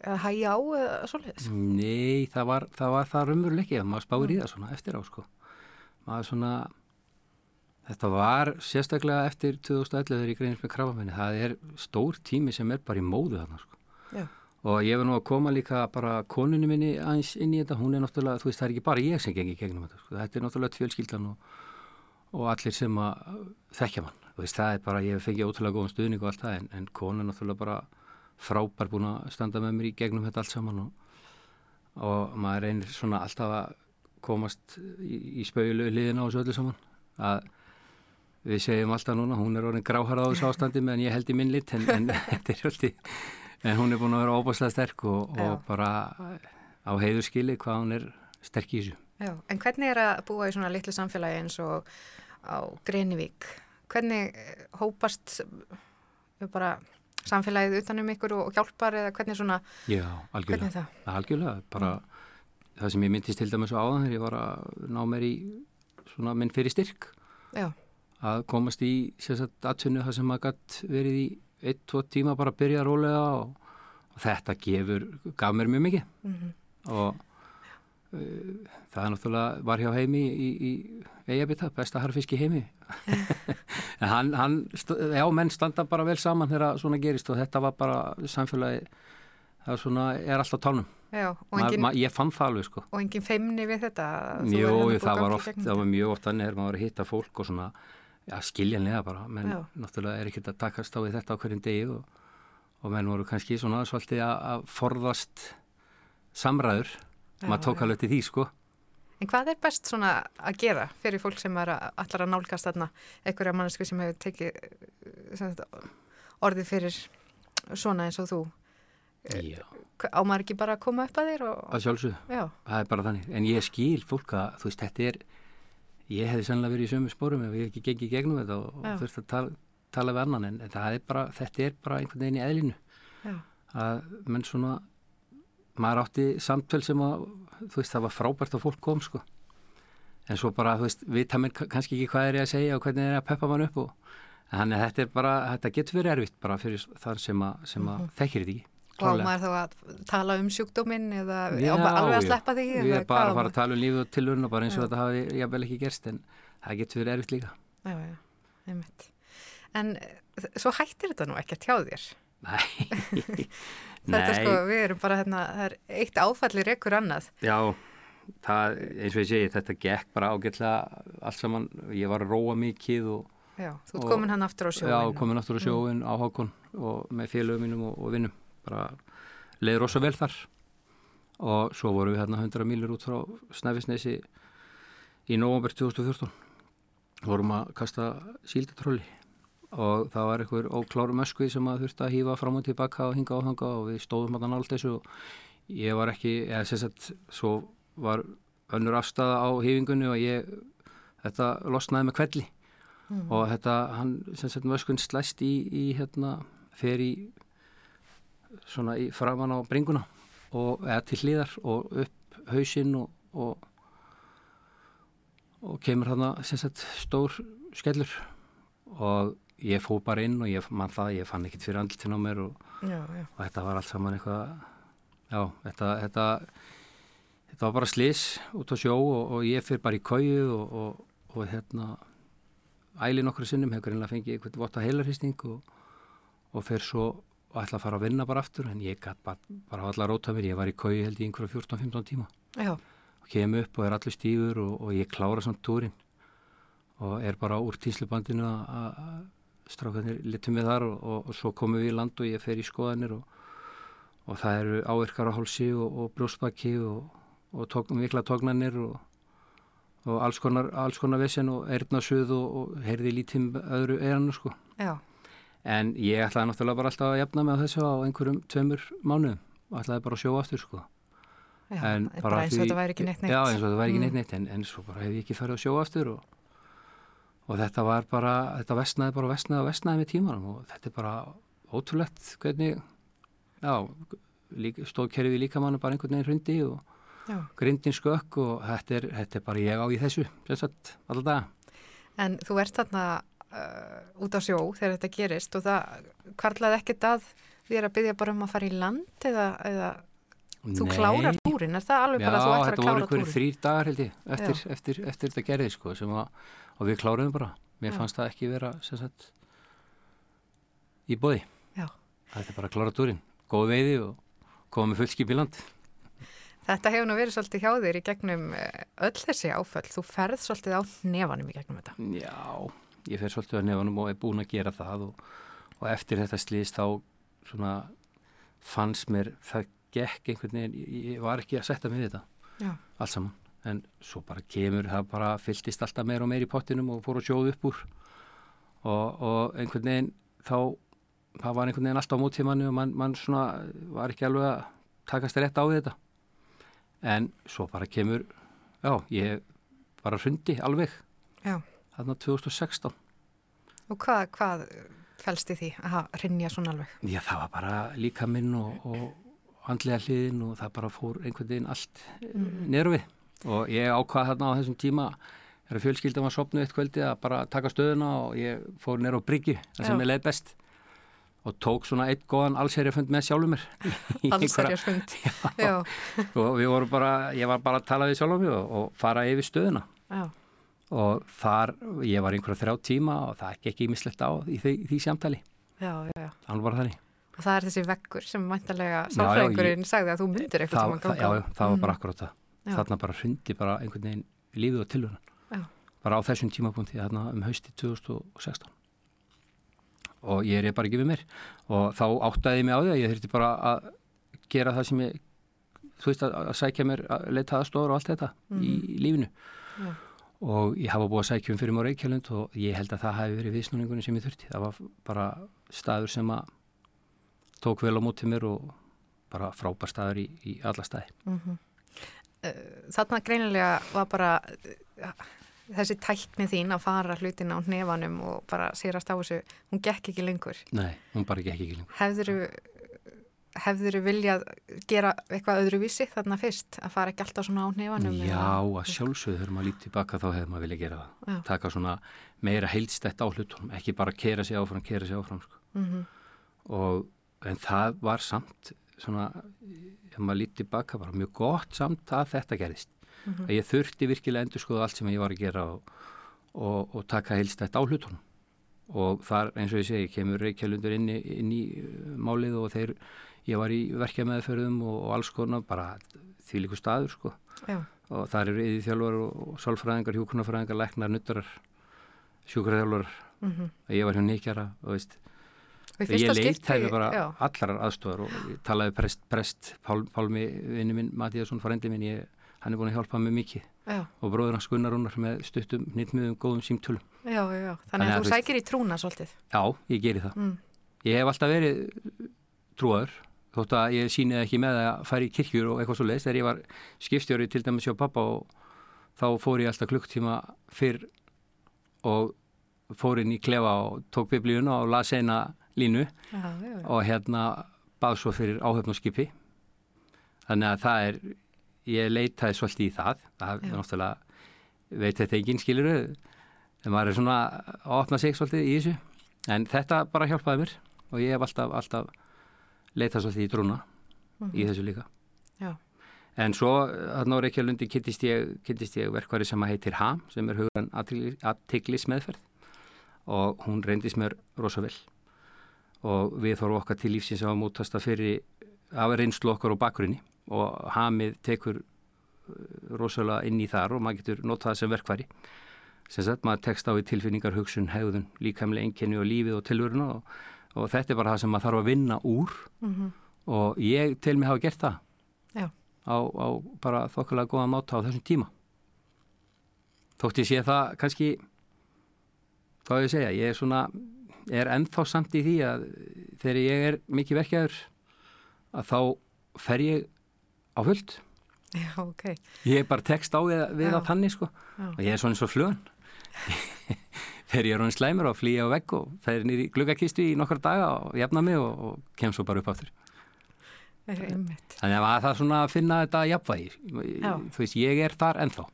eða hægja á eða svolítið. Nei, það var það, var það rumurleikið að maður spáir mm. í það svona eftir á sko. Maður svona, þetta var sérstaklega eftir 2011 þegar ég greinist með krafamenni. Það er stór tími sem er bara í móðu þarna sko. Já og ég var nú að koma líka bara konunni minni aðeins inn í þetta, hún er náttúrulega, þú veist, það er ekki bara ég sem gengi gegnum þetta, sko. þetta er náttúrulega fjölskyldan og, og allir sem að þekkja mann, veist, það er bara, ég fengi ótrúlega góðan stuðning og allt það, en, en konun er náttúrulega bara frábær búin að standa með mér í gegnum þetta allt saman og, og maður reynir svona alltaf að komast í, í spauðlu liðina á þessu öllu saman, að við segjum alltaf núna, hún er orðin gráhara á þessu *laughs* ástandi meðan ég held í minn lit, en, en *laughs* er en hún er búin að vera óbúslega sterk og, og bara á heiðurskili hvað hún er sterk í þessu. Já, en hvernig er að búa í svona litlu samfélagi eins og á Greinivík? Hvernig eh, hópast eh, bara samfélagið utanum ykkur og hjálpar eða hvernig svona? Já, algjörlega. Algjörlega, bara mm. það sem ég myndist til dæmis á áðan þegar ég var að ná mér í svona minn fyrir styrk. Já. Að komast í sérstaklega aðtunnu það sem maður gætt verið í ein, tvo tíma bara að byrja að rólega og, og þetta gefur, gaf mér mjög mikið mm -hmm. og það er náttúrulega var hjá heimi í, í Eyjabita, besta harfiski heimi. *laughs* En hann, hann já, menn standa bara vel saman þegar svona gerist og þetta var bara samfélagi það svona, er alltaf tánum. Já, engin, ma, ma, ég fann það alveg sko. Og engin feimni við þetta Jú, það var oft, það var mjög oft þannig er maður að hitta fólk og svona já, skiljanlega bara, menn já. náttúrulega er ekkert að takast á því þetta á hverjum degi og, og menn voru kannski svona svolítið að forðast samræður. Maður tók alveg til því sko En hvað er best svona að gera fyrir fólk sem er að allar að nálgast þarna einhverja mannesku sem hefur tekið sagt, orðið fyrir svona eins og þú? Já. á maður ekki bara að koma upp að þér og... að sjálfsögðu, það er bara þannig. En ég skil fólk að þú veist þetta er ég hefði sannlega verið í sömu spórum ef ég ekki gengið gegnum þetta og, og þurfti að tala, tala við annan. En er bara, þetta er bara einhvern veginn í eðlinu. Já. að menn svona maður átti samtöl sem að þú veist það var frábært að fólk kom sko. En svo bara þú veist vita mér kannski ekki hvað er ég að segja og hvernig er ég að peppa mann upp og þannig að þetta er bara, þetta getur verið erfitt bara fyrir þar sem að, sem að mm -hmm. þekkir þetta ekki Og maður þá að tala um sjúkdóminn eða já, alveg að sleppa því Við erum bara að fara að tala um lífið og tilvörun og bara eins og já. þetta hafi jábel ekki gerst en það getur verið erfitt líka. Já, En svo hættir þetta nú ekki að tjá þér? Nei *laughs* *laughs* Þetta sko, við erum bara hérna, það er eitt áfallir ekkur annað. Já, það, eins og ég segi, þetta gekk bara ágætlega allt saman, ég var að róa mikið og... Já, þú ert komin hann aftur á sjóin. Já, komin aftur á sjóin mm. á Hákon og með félögum mínum og, og vinnum, bara leiði rosa vel þar og svo vorum við hérna 100 mílur út frá Snæfisnesi í november 2014, vorum að kasta síldatrölli og það var einhver óklárum öskvið sem að þurfti að hýfa fram og tilbaka og hinga og hanga og við stóðum hann allt þessu og ég var ekki, eða sérsett svo var önnur afstæða á hýfingunni og ég þetta losnaði með kvelli mm. og þetta, hann sérsett öskun slæst í, í hérna fer í svona í framann á bringuna og eða til hlýðar og upp hausinn og, og og kemur hann að sérsett stór skellur og ég fó bara inn og ég mann það, ég fann ekkert fyrir andlutin á mér og, já, já. og þetta var allt saman eitthvað já, þetta, þetta þetta var bara slis út á sjó og, og ég fyrir bara í kauju og, og hérna æli nokkru sinnum, hefur einlega fengið eitthvað votta heilarhysting og fyrir svo og ætla að fara að vinna bara aftur en ég gæti bara, bara allar róta mér, ég var í kauju held í einhverja 14-15 tíma og kem upp og er allir stífur og ég klára samt túrin og er bara úr tíslubandinu að strákarnir litum við þar og, og, og svo komum við í land og ég fer í skoðanir og, og það eru áverkar á hálsi og brjósbakki og tók, mikla tóknanir og alls konar, konar vesen og erðnasuð og heyrði lítið öðru eiranu sko. Já. En ég ætlaði náttúrulega bara alltaf að jafna með þessu á einhverjum tveimur mánuðum og ætlaði bara að sjóa aftur sko. Já, bara eins og þetta væri ekki neitt neitt. Já, eins og þetta væri ekki neitt neitt en, en svo bara hef ég ekki farið að sjóa aftur og og þetta var bara, þetta vestnaði bara vestnaði og vestnaði með tímanum. Og þetta er bara ótrúlegt hvernig já, stóðkerfið líka mann bara einhvern veginn hrundi og já. grindin skökk og þetta er, þetta er bara ég á í þessu, sérsagt, alltaf En þú ert þarna uh, út á sjó þegar þetta gerist og það kvarlaði ekkert að því er að byggja bara um að fara í land eða, eða þú klárar túrin, er það alveg bara já, að þú ætlar að klára túrin? Já, þetta voru einhverjir þrýr dagar held ég eftir, eftir, eftir, eftir þetta gerði sko sem að og við kláruðum bara. Mér Já. fannst það ekki vera sagt, í bóði það er bara að klára túrin, góð veiði og koma með fullskip í land. Þetta hefur nú verið svolítið hjá þér í gegnum eh, öll þessi áföll. Þú ferð svolítið á nefanum í gegnum þetta. Já, ég fer svolítið á nefanum og er búin að gera það og, og eftir þetta slýst þá svona, fannst mér það gekk einhvern veginn, ég var ekki að setja mig við þetta allt saman en svo bara kemur, það bara fylltist alltaf meir og meir í pottinum og fór að sjóðu upp úr og, og einhvern veginn þá, það var einhvern veginn alltaf á móttímannu og mann man svona var ekki alveg að takast rétt á þetta en svo bara kemur já, ég bara hrundi alveg já. þarna 2016 Og hvað, hvað fælst í því að hrinja svona alveg? Já, það var bara líka minn og, og handlega hliðin og það bara fór einhvern veginn allt mm. neru við og ég ákvaði þarna á þessum tíma þegar fjölskyldum var sopnuð eitt kvöldi að bara taka stöðuna og ég fór nér á Bryggju það sem ég leið best. Og tók svona eitt góðan allserjafund með sjálfur mér. *laughs* Allserjafund, já. *laughs* Og við vorum bara, ég var bara að tala við sjálfur mér og, og fara yfir stöðuna. Já, og þar, ég var einhverja þrjá tíma og það gekk ekki mislegt á í því, því samtali, já, já, já. Og það er þessi veggur sem mæntalega Já, já, sálfræðingurinn sagði að þú myndir eitthvað að það, já, já, það var bara Mhm. akkurat það. Já. Þarna bara hrundi bara einhvern veginn lífið og tilvöran bara á þessum tímapunkti þarna um hausti 2016 og ég er bara ekki við mér. Og þá áttaði ég mig á því að ég þurfti bara að gera það sem ég þú veist að, að sækja mér að leita aðstofur og allt þetta í lífinu. Já. og ég hafa búið að sækja um fyrir mér Reykjavlund og ég held að það hafi verið viðsnúningunni sem ég þurfti. Það var bara staður sem að tók vel á mótið mér og bara frábær staður í, í alla staði Þarna greinilega var bara uh, þessi tækni þín að fara hlutin á hnefanum og bara sérast á þessu, hún gekk ekki lengur. Nei, hún bara gekk ekki lengur Hefðuru hefðuru viljað gera eitthvað öðruvísi þarna fyrst, að fara ekki alltaf svona á hnefanum? Já, að sjálfsögðu þegar maður lítið tilbaka þá hefði maður viljað gera það Já. taka svona meira heilstætt á hlutunum ekki bara kera sig áfram, kera sig áfram sko. Mm og en það var samt svona, ef maður lítið tilbaka bara mjög gott samt að þetta gerðist. Að ég þurfti virkilega endur skoða allt sem ég var að gera og, og, og taka heilstætt á hlutunum. Og þar eins og ég segi kemur Reykjavlundur inn, inn í uh, málið og þeir, ég var í verkja meðferðum og, og alls konar bara því líku staður sko. Já, og þar eru yfir þjálfar og, sálfræðingar, hjúkunarfræðingar, læknar, nuttarar sjúkraþjálfar mm ég var hjá Nikjara og veist ég fyrsta leit skipti, hefði bara já, allar aðstofar og ég talaði prest, prest Pál, Pálmi, vinnu minn, Matíðarsson, frendi minn ég, hann er búin að hjálpa mig mikið já, og bróður hans Gunnar Rúnar með stuttum nýttmiðum góðum símtölum. já, já, já, þannig Þannig að þú sækir í trúna svolítið. Já, ég geri það. Mm. Ég hef alltaf verið trúaður, þótt að ég sýnið ekki með að fara í kirkjur og eitthvað svo leiðist. Þegar ég var skipstjóri til dæmis hjá pappa og þá fór ég alltaf klukktíma fyrr og fór inn í klefa og tók biblíuna og las eina línu Já, já, og hérna bað svo fyrir áhöfn og skipi. Þannig að það er, ég leitaði svolítið í það. Það er náttúrulega, veit þetta enginn skiluru, en maður er svona að opna sig svolítið í þessu. En þetta bara hjálpaði mér og ég hef alltaf, alltaf leitað svolítið í drúna í þessu líka. Já. En svo, þarna á Reykjavílundi kynntist ég, kynntist ég verkvari sem að heitir HAM, sem er hugan aðtiklis meðferð og hún reyndist mér rosa vel og við þórum okkar til lífsins að mútast að fyrir af reynslu okkar og bakgrunni. Og hamið tekur uh, rosalega inn í þar og maður getur notað sem verkfæri. Sem sagt maður tekst á í tilfinningar, hugsun, hegðun líkamlega enginni og lífið og tilvöruna og, og þetta er bara það sem maður þarf að vinna úr. Mhm. og ég til mig hafa gert það. Já. á, á bara þokkulega góða máta á þessum tíma. Þótt ég sé það kannski hvað á ég að segja, ég er svona er ennþá samt í því að þegar ég er mikið verkjaður að þá fer ég á fullt Já, ok. ég er bara tekst á við, við að þannig sko og ég er svona eins og flugan *laughs* þegar ég er honin slæmur og flýja á vegg og fer nýri gluggakistu í nokkar daga og jafna mig og, og kem svo bara upp áttur Einmitt. Þannig að það er svona að finna þetta jafnvægi. Já. Þú veist, ég er þar ennþá.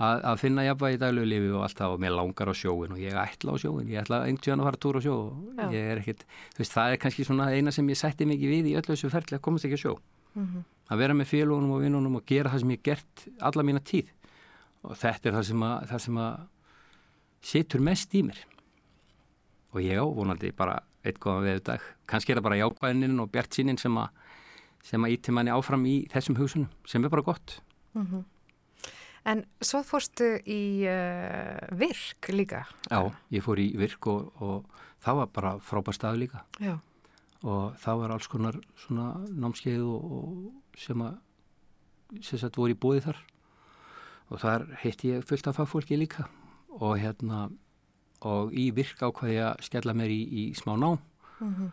Að, að finna jafnvægi í daglegu lífi og allt það og mér langar á sjóin og ég ætla á sjóin. Ég ætla einhvern tíðan að fara túr á sjó og ég er ekkit, þú veist, það er kannski svona eina sem ég sætti mikið við í öllu þessu ferli að komast ekki á sjó. Mhm. Að vera með félagunum og vinnunum og gera það sem ég gert alla mína tíð. Og þetta er það sem að, það sem að situr mest í mér. Og ég á vonandi bara eitt góðan veðu dag. Kannski er það bara jákvæðinin og bjart sínin sem að sem að íti manni áfram í þessum hugsunum sem er bara gott. Mhm. En svo fórstu í uh, virk líka. Já, ég fór í virk og, og það var bara frábær stað líka Já. og það var alls konar svona námskeið og, og sem að sagt voru í búið þar og þar heitti ég fullt af fagfólki líka og hérna og í virk ákvaði ég að skella mér í, í smá nám Mhm.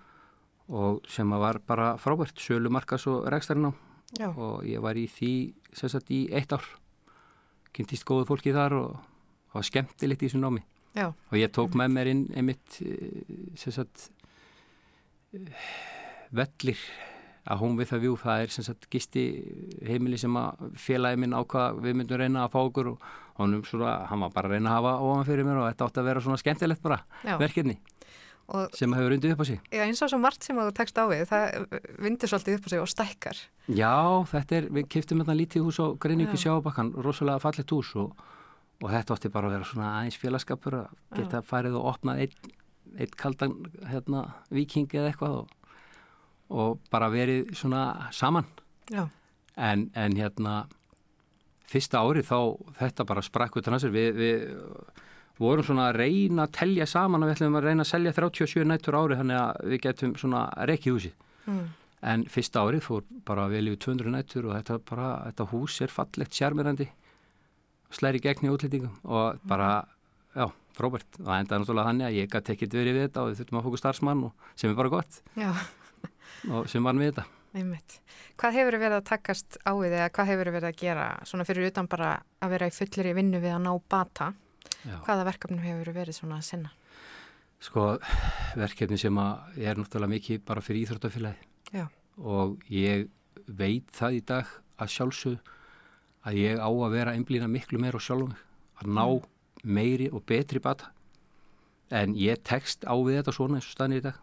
og sem að var bara frábært sölu markas og rekstarinn Já. og ég var í því sagt í eitt ár kynntist góðu fólki þar og það var skemmtilegt í þessu námi Já. og ég tók með mér inn einmitt eh, sagt eh, vellir að hún við það vjú, það er sagt gisti heimili sem að félagi minn ákvað við myndum reyna að fá okkur og honum svona, hann var bara að reyna að hafa ofan fyrir mér og þetta átti að vera svona skemmtilegt bara Já. verkefni Og, sem hefur undið upp á sig. Já, eins og svo margt sem þú tekst á við, það vindur svolítið upp á sig og stækkar. Já, þetta er, við kiptum hérna lítið hús á Greiningi sjábakkan, rosalega fallet hús og, og þetta átti bara að vera svona aðeins félagskapur að geta Já. farið og opnað einn ein kaldan hérna, viking eða eitthvað og, og bara verið svona saman. Já. En, en hérna, fyrsta árið þá þetta bara sprakk út af næstur, við, við vorum svona að reyna að telja saman og við ætlum að reyna að selja 37 nættur árið þannig að við getum svona rekkið húsið. Mm. en fyrsta árið fór bara vel yfir 200 nættur og þetta, bara, þetta hús er fallegt sjarmirandi slæri gegn í útlýtingum og bara, já, frábært. Og enda náttúrulega þannig að ég gæti ekkert verið við þetta og við þurftum að fóku starfsmann og sem er bara gott. Og sem var við þetta. Einmitt. Hvað hefur verið að takast á við eða hvað hefur verið að gera svona fyrir utan bara að vera í fullir í vinnu við að ná bata Já. Hvaða verkefnum hefur verið svona að sinna? Sko, verkefni sem er náttúrulega mikið bara fyrir íþróttafélagi og ég veit það í dag að sjálfsög að ég á að vera einblýna miklu meir og sjálfum að ná mm. meiri og betri bata en ég tekst á við þetta svona eins og staðin í dag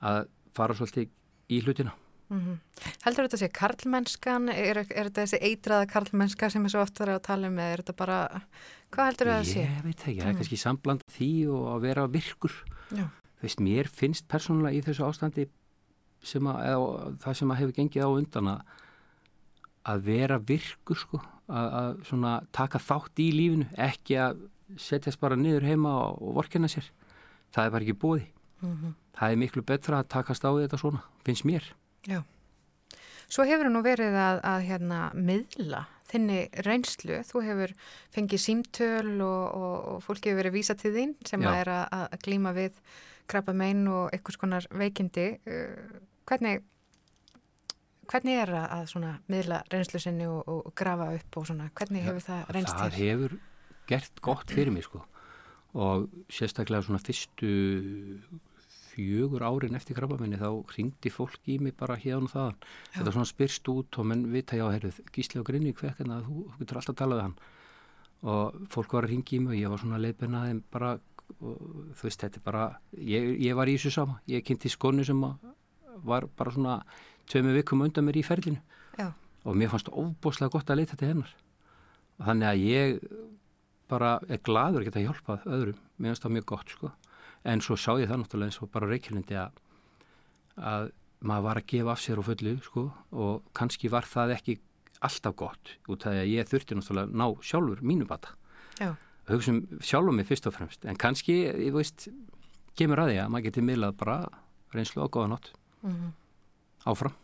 að fara svolítið í hlutina Mm -hmm. Heldur þetta að sé karlmennskan, er, er þetta þessi eitraða karlmennska sem er svo oft að tala um eða er þetta bara, hvað heldur þetta að sé? Ég veit ekki, það er mm. kannski sambland því og að vera virkur. Veist, mér finnst persónulega í þessu ástandi sem að, eða, það sem að hefur gengið á undan að, að vera virkur sko, að, að svona taka þátt í lífinu, ekki að setjast bara niður heima og, og vorkina sér. Það er bara ekki bóði. Mm -hmm. Það er miklu betra að takast á þetta svona, finnst mér. Já. Svo hefur nú verið að, að hérna, miðla þinni reynslu. Þú hefur fengið símtöl og, og, og fólki hefur verið vísa til þín sem að er að, að glíma við krabba megin og einhvers konar veikindi. Uh, hvernig, hvernig er að svona, miðla reynslu sinni og, og grafa upp og svona, hvernig hefur það reynst þér? Það hefur gert gott fyrir mig sko og sérstaklega svona fyrstu fjögur árin eftir krabbaminni þá ringdi fólk í mig bara hérna og það þetta er svona spyrst út og menn vita já, heyrðu, gísli og grinni kvekkan að þú, getur alltaf að tala við hann. Og fólk var að ringi í mig og ég var svona leifbennaðin bara og, þú veist, þetta er bara ég, ég var í þessu sama, ég kynnti skonu sem var bara svona tveimu vikum undan mér í ferlinu. Já. og mér fannst óbúslega gott að leita til hennar. Og þannig að ég bara er gladur að geta hjálpað öðrum, mér finnst það mjög gott sko en svo sá ég það náttúrulega eins og bara reykjulindi að, að maður var að gefa af sér og fullu sko og kannski var það ekki alltaf gott út af því að ég þurfti náttúrulega ná sjálfur mínu bata. Og hugsa um sjálfur mig fyrst og fremst. En kannski, ég veist, kemur að því að maður geti miðlað bara reynslu og góða nótt mm -hmm. áfram.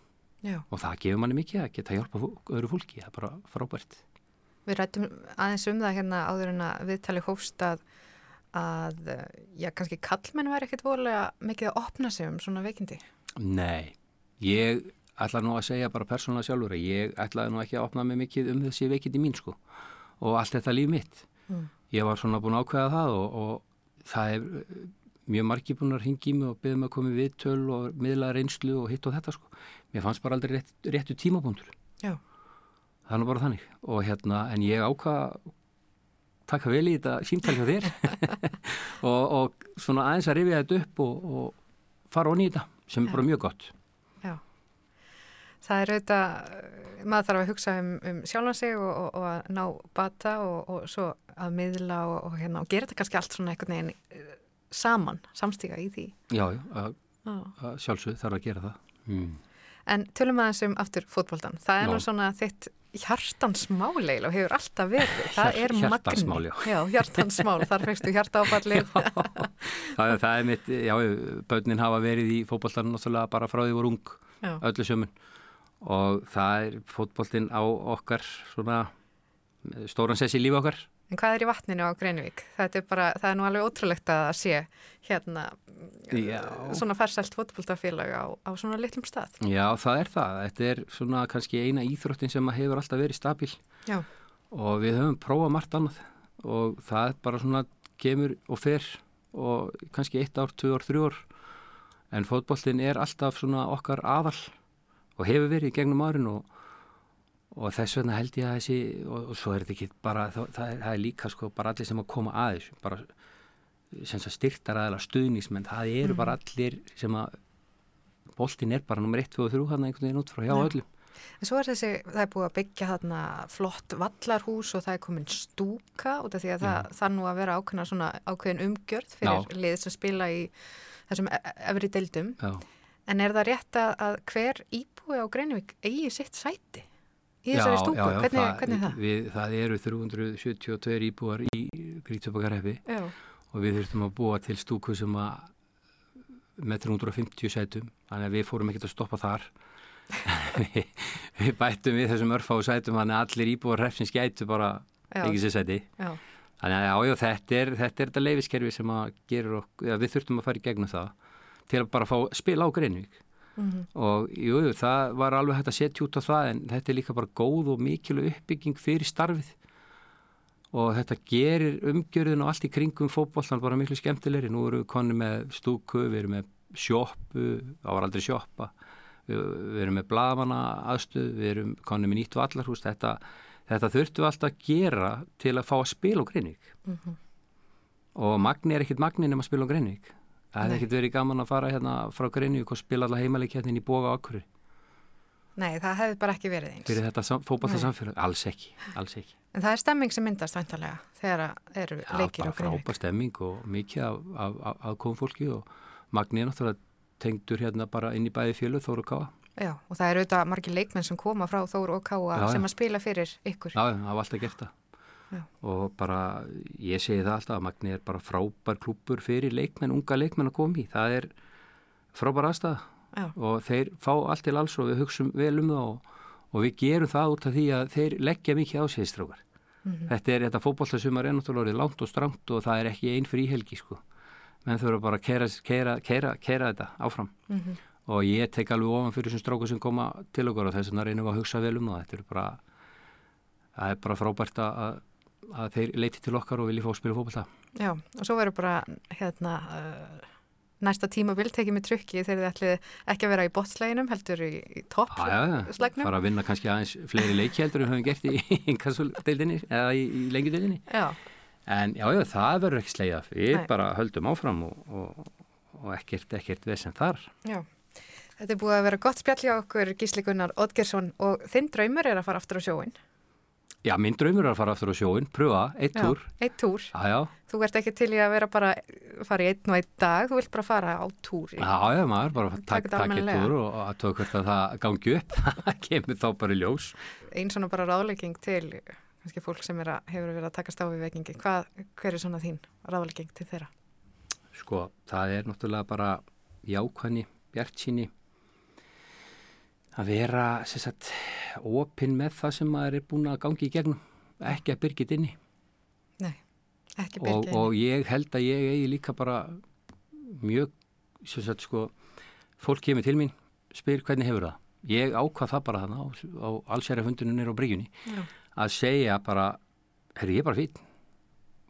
Já. og það gefur manni mikið að geta hjálpa öðru fólki, það er bara frábært. Við rættum aðeins um það hérna áður en að viðtali hófst að eh, já, kannski kallmenn væri ekkert vorulega mikið að opna sig um svona veikindi? Nei, ég ætla nú að segja bara persónulega sjálfur að ég ætlaði nú ekki að opna mig mikið um þessi veikindi mín sko og allt þetta líf mitt. Mm. Ég var svona búin að ákveða það og, og það er eh, mjög margi búin að ringi í mig og beða mig að koma í viðtöl og miðla reynslu og hitt og þetta sko. Mér fannst bara aldrei rétt, réttu tímapunktur. Já. Það er nú bara þannig og hérna en ég ákvaða taka vel í þetta símtæl hjá þér. *laughs* Og, og svona aðeins að rifja þetta upp og, og fara í þetta sem er bara mjög gott. Já, það er auðvitað maður þarf að hugsa um, um sjálfan sig og, og að ná bata og svo að miðla og hérna og gera þetta kannski allt svona einhvern veginn eh, saman, samstíka í því. Já, að sjálfsög þarf að gera það. Mm. En tölum aðeins um aftur fótbóltan, það er nú svona þitt hjartansmáleil og hefur alltaf verið. *laughs* Það er hjartansmál, já. já hjartansmál, þar fegstu hjartaáfallið. *laughs* Það, það er mitt já, börnin hafa verið í fótbolltan náttúrulega bara frá því voru ung já. öllu sömun og það er fótbollin á okkar svona stóran sessi lífi okkar En hvað er í vatninu á Greinvík? Er, bara, það er nú alveg ótrúlegt að sé hérna Já. svona færselt fótbóltafélag á, á svona litlum stað. Já, það er það. Þetta er svona kannski eina íþróttin sem hefur alltaf verið stabíl Já. og við höfum prófað margt annað og það er bara svona kemur og fer og kannski eitt ár, tvö ár, þrjú ár en fótbóltin er alltaf svona okkar aðal og hefur verið gegnum árin og og þess vegna held ég að þessi og, og svo er þetta ekki bara það, það, er, það er líka sko bara allir sem að koma að þessu bara styrtar aðeila stuðnismenn, það eru mm. bara allir sem að boltin er bara nummer 1, 2 og 3 hann einhvern veginn út frá hjá ja. öllum. En svo er þessi, það er búið að byggja þarna flott vallarhús og það er komin stúka út af því að ja. það þarf nú að vera ákveðna svona ákveðin umgjörð fyrir Já. lið sem spila í þessum e- e- efri deildum. Já. En er það rétt að hver íbúi á Greinivík eigi sitt sæti í þessari stúku? Já, já, hvernig, það, hvernig er það? Við, það eru 372 íbúar í Grítsöpakaræfi og við þurftum að búa til stúku sem að með 350 sætum, þannig að við fórum ekkert að stoppa þar við, *laughs* við bættum við þessum örfá sætum þannig að allir íbúar hrefsins gætu bara ekki sér sæti já. þannig að já, já, þetta er þetta, þetta leifiskerfi sem að gerur okkur, við þurftum að fara í gegnum það til að bara fá spila á Greinvík mm -hmm. og jú, það var alveg hægt að setja út á það en þetta er líka bara góð og mikilvæg uppbygging fyrir starfið og þetta gerir umgjörðin og allt í kringum fókbóltan bara miklu skemmtilegri. Nú erum við konni með stúku, við erum með sjóppu, það var aldrei sjóppa, við, erum með bladmanna aðstöð, við erum konni með nýtt vallarhús. Þetta, þetta þurftu alltaf að gera til að fá að spila á Greiník. Mm -hmm. Og Magni er ekkit Magni nema að spila á Greiník. Það hefði ekkit verið gaman að fara hérna frá Greiník og spila alla heimalegkjættin í boga okkur. Nei, það hefði bara ekki verið eins. Fyrir þetta fókbalta samfélag? Alls ekki, alls ekki. En það er stemming sem myndast vantarlega þegar eru Já, leikir á Greinvík. Já, bara frábær stemming og mikið af, af, af, af komfólki og Magni er náttúrulega tengdur hérna bara inn í bæði fjölu Þóru og Káa. Já, og það eru auðvitað margir leikmenn sem koma frá Þóru og Káa Já, sem að spila fyrir ykkur. Já, það var alltaf gert það. Já. Og bara, ég segi það alltaf að Magni er bara frábær klúpur fyrir leikmenn, unga leikmenn að koma í. Það er frábær aðstæða Já. og þeir fá allt til alls og við hugsaum vel um það og, og við gerum það út af því að þeir leggja mikið á sig strákar. Mm -hmm. Þetta er þetta fókbóltasumar ennáttulega langt og strangt og það er ekki einn fríhelgi sko. menn þurfa bara að keira þetta áfram mm -hmm. og ég tek alveg ofan fyrir þessum strákar sem koma til okkur og þess vegna reynum að hugsa vel um það. Þetta er bara, það er bara frábært að, að þeir leiti til okkar og vilja fá að spila fókbólta. Já, og svo verður bara hérna... Uh næsta tímabild tekið með trykki þegar þið ætlið ekki að vera í bottsleginum heldur í, í toppslegnum ja, fara að vinna kannski aðeins fleiri leiki heldur en við höfum gert í *laughs* inkassudeildinni eða í, í lengjudeildinni. En já, já, það verður ekki slegið við Nei. bara höldum áfram og, og, og ekkert, ekkert vesen þar. Já, þetta er búið að vera gott spjall hjá okkur Gísli Gunnar Odgersson og þinn draumur er að fara aftur á sjóin Já, minn draumur er að fara aftur á sjóin, pröfa, eitt já, túr. Eitt túr. Já, já. Þú ert ekki til í að vera bara, fara í einn og einn dag, þú vilt bara fara á túri. Já, já, maður, bara takk tak eitt túr og að tók hvert að það gangi upp, *laughs* það kemur þá bara í ljós. Einn svona bara ráðlegging til, kannski fólk sem að, hefur verið að taka stáfi vekingi, Hvað, hver er svona þín ráðlegging til þeirra? Sko, það er náttúrulega bara jákvæðni, bjartsýni, að vera sagt, opinn með það sem maður er búin að gangi í gegnum. Ekki að byrgit inni. Nei, ekki byrgit inni. og ég held að ég eigi líka bara mjög sagt, sko, fólk kemur til mín spyr hvernig hefur það. Ég ákvað það bara þannig á, á allsærafundunum nýra á bryggjunni að segja bara, herru ég er bara fín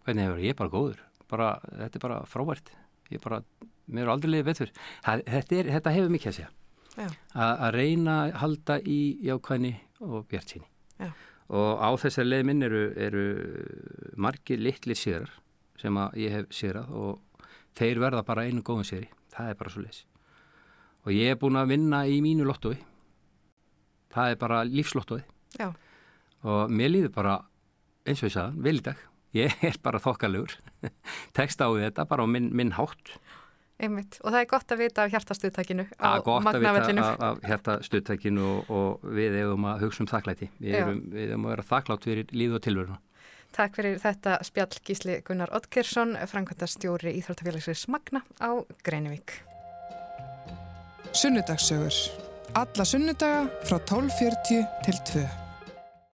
hvernig hefur það, ég er bara góður. Bara, þetta er bara frávært ég er bara, mér er aldrei liðið betur. Þetta, er, þetta hefur mikið að segja að reyna að halda í jákvæðni og bjart síni Já. og á þessari leið minn eru, eru margir litli sérar sem að ég hef sérað og þeir verða bara einu góðum séri. Það er bara svo leis og ég hef búin að vinna í mínu lottói. Það er bara lífslottói Já. og mér líður bara eins og ég sagðan, vel í dag. Ég *laughs* er bara þokkalur *laughs* tekst á þetta bara á minn, minn hátt Einmitt. Og það er gott að vita af hjartastuðtækinu á magnavellinu. Gott að vita af hjartastuðtækinu og, og við hefum að hugsa um þakklæti. Við hefum að vera þakklátt fyrir líð og tilvöruna. Takk fyrir þetta spjall Gísli Gunnar Ottkersson, Frankværtastjóri Íþróttafélagsins Magna á Greinivík. Sunnudagssögur. Alla sunnudaga frá 12.40 til 2.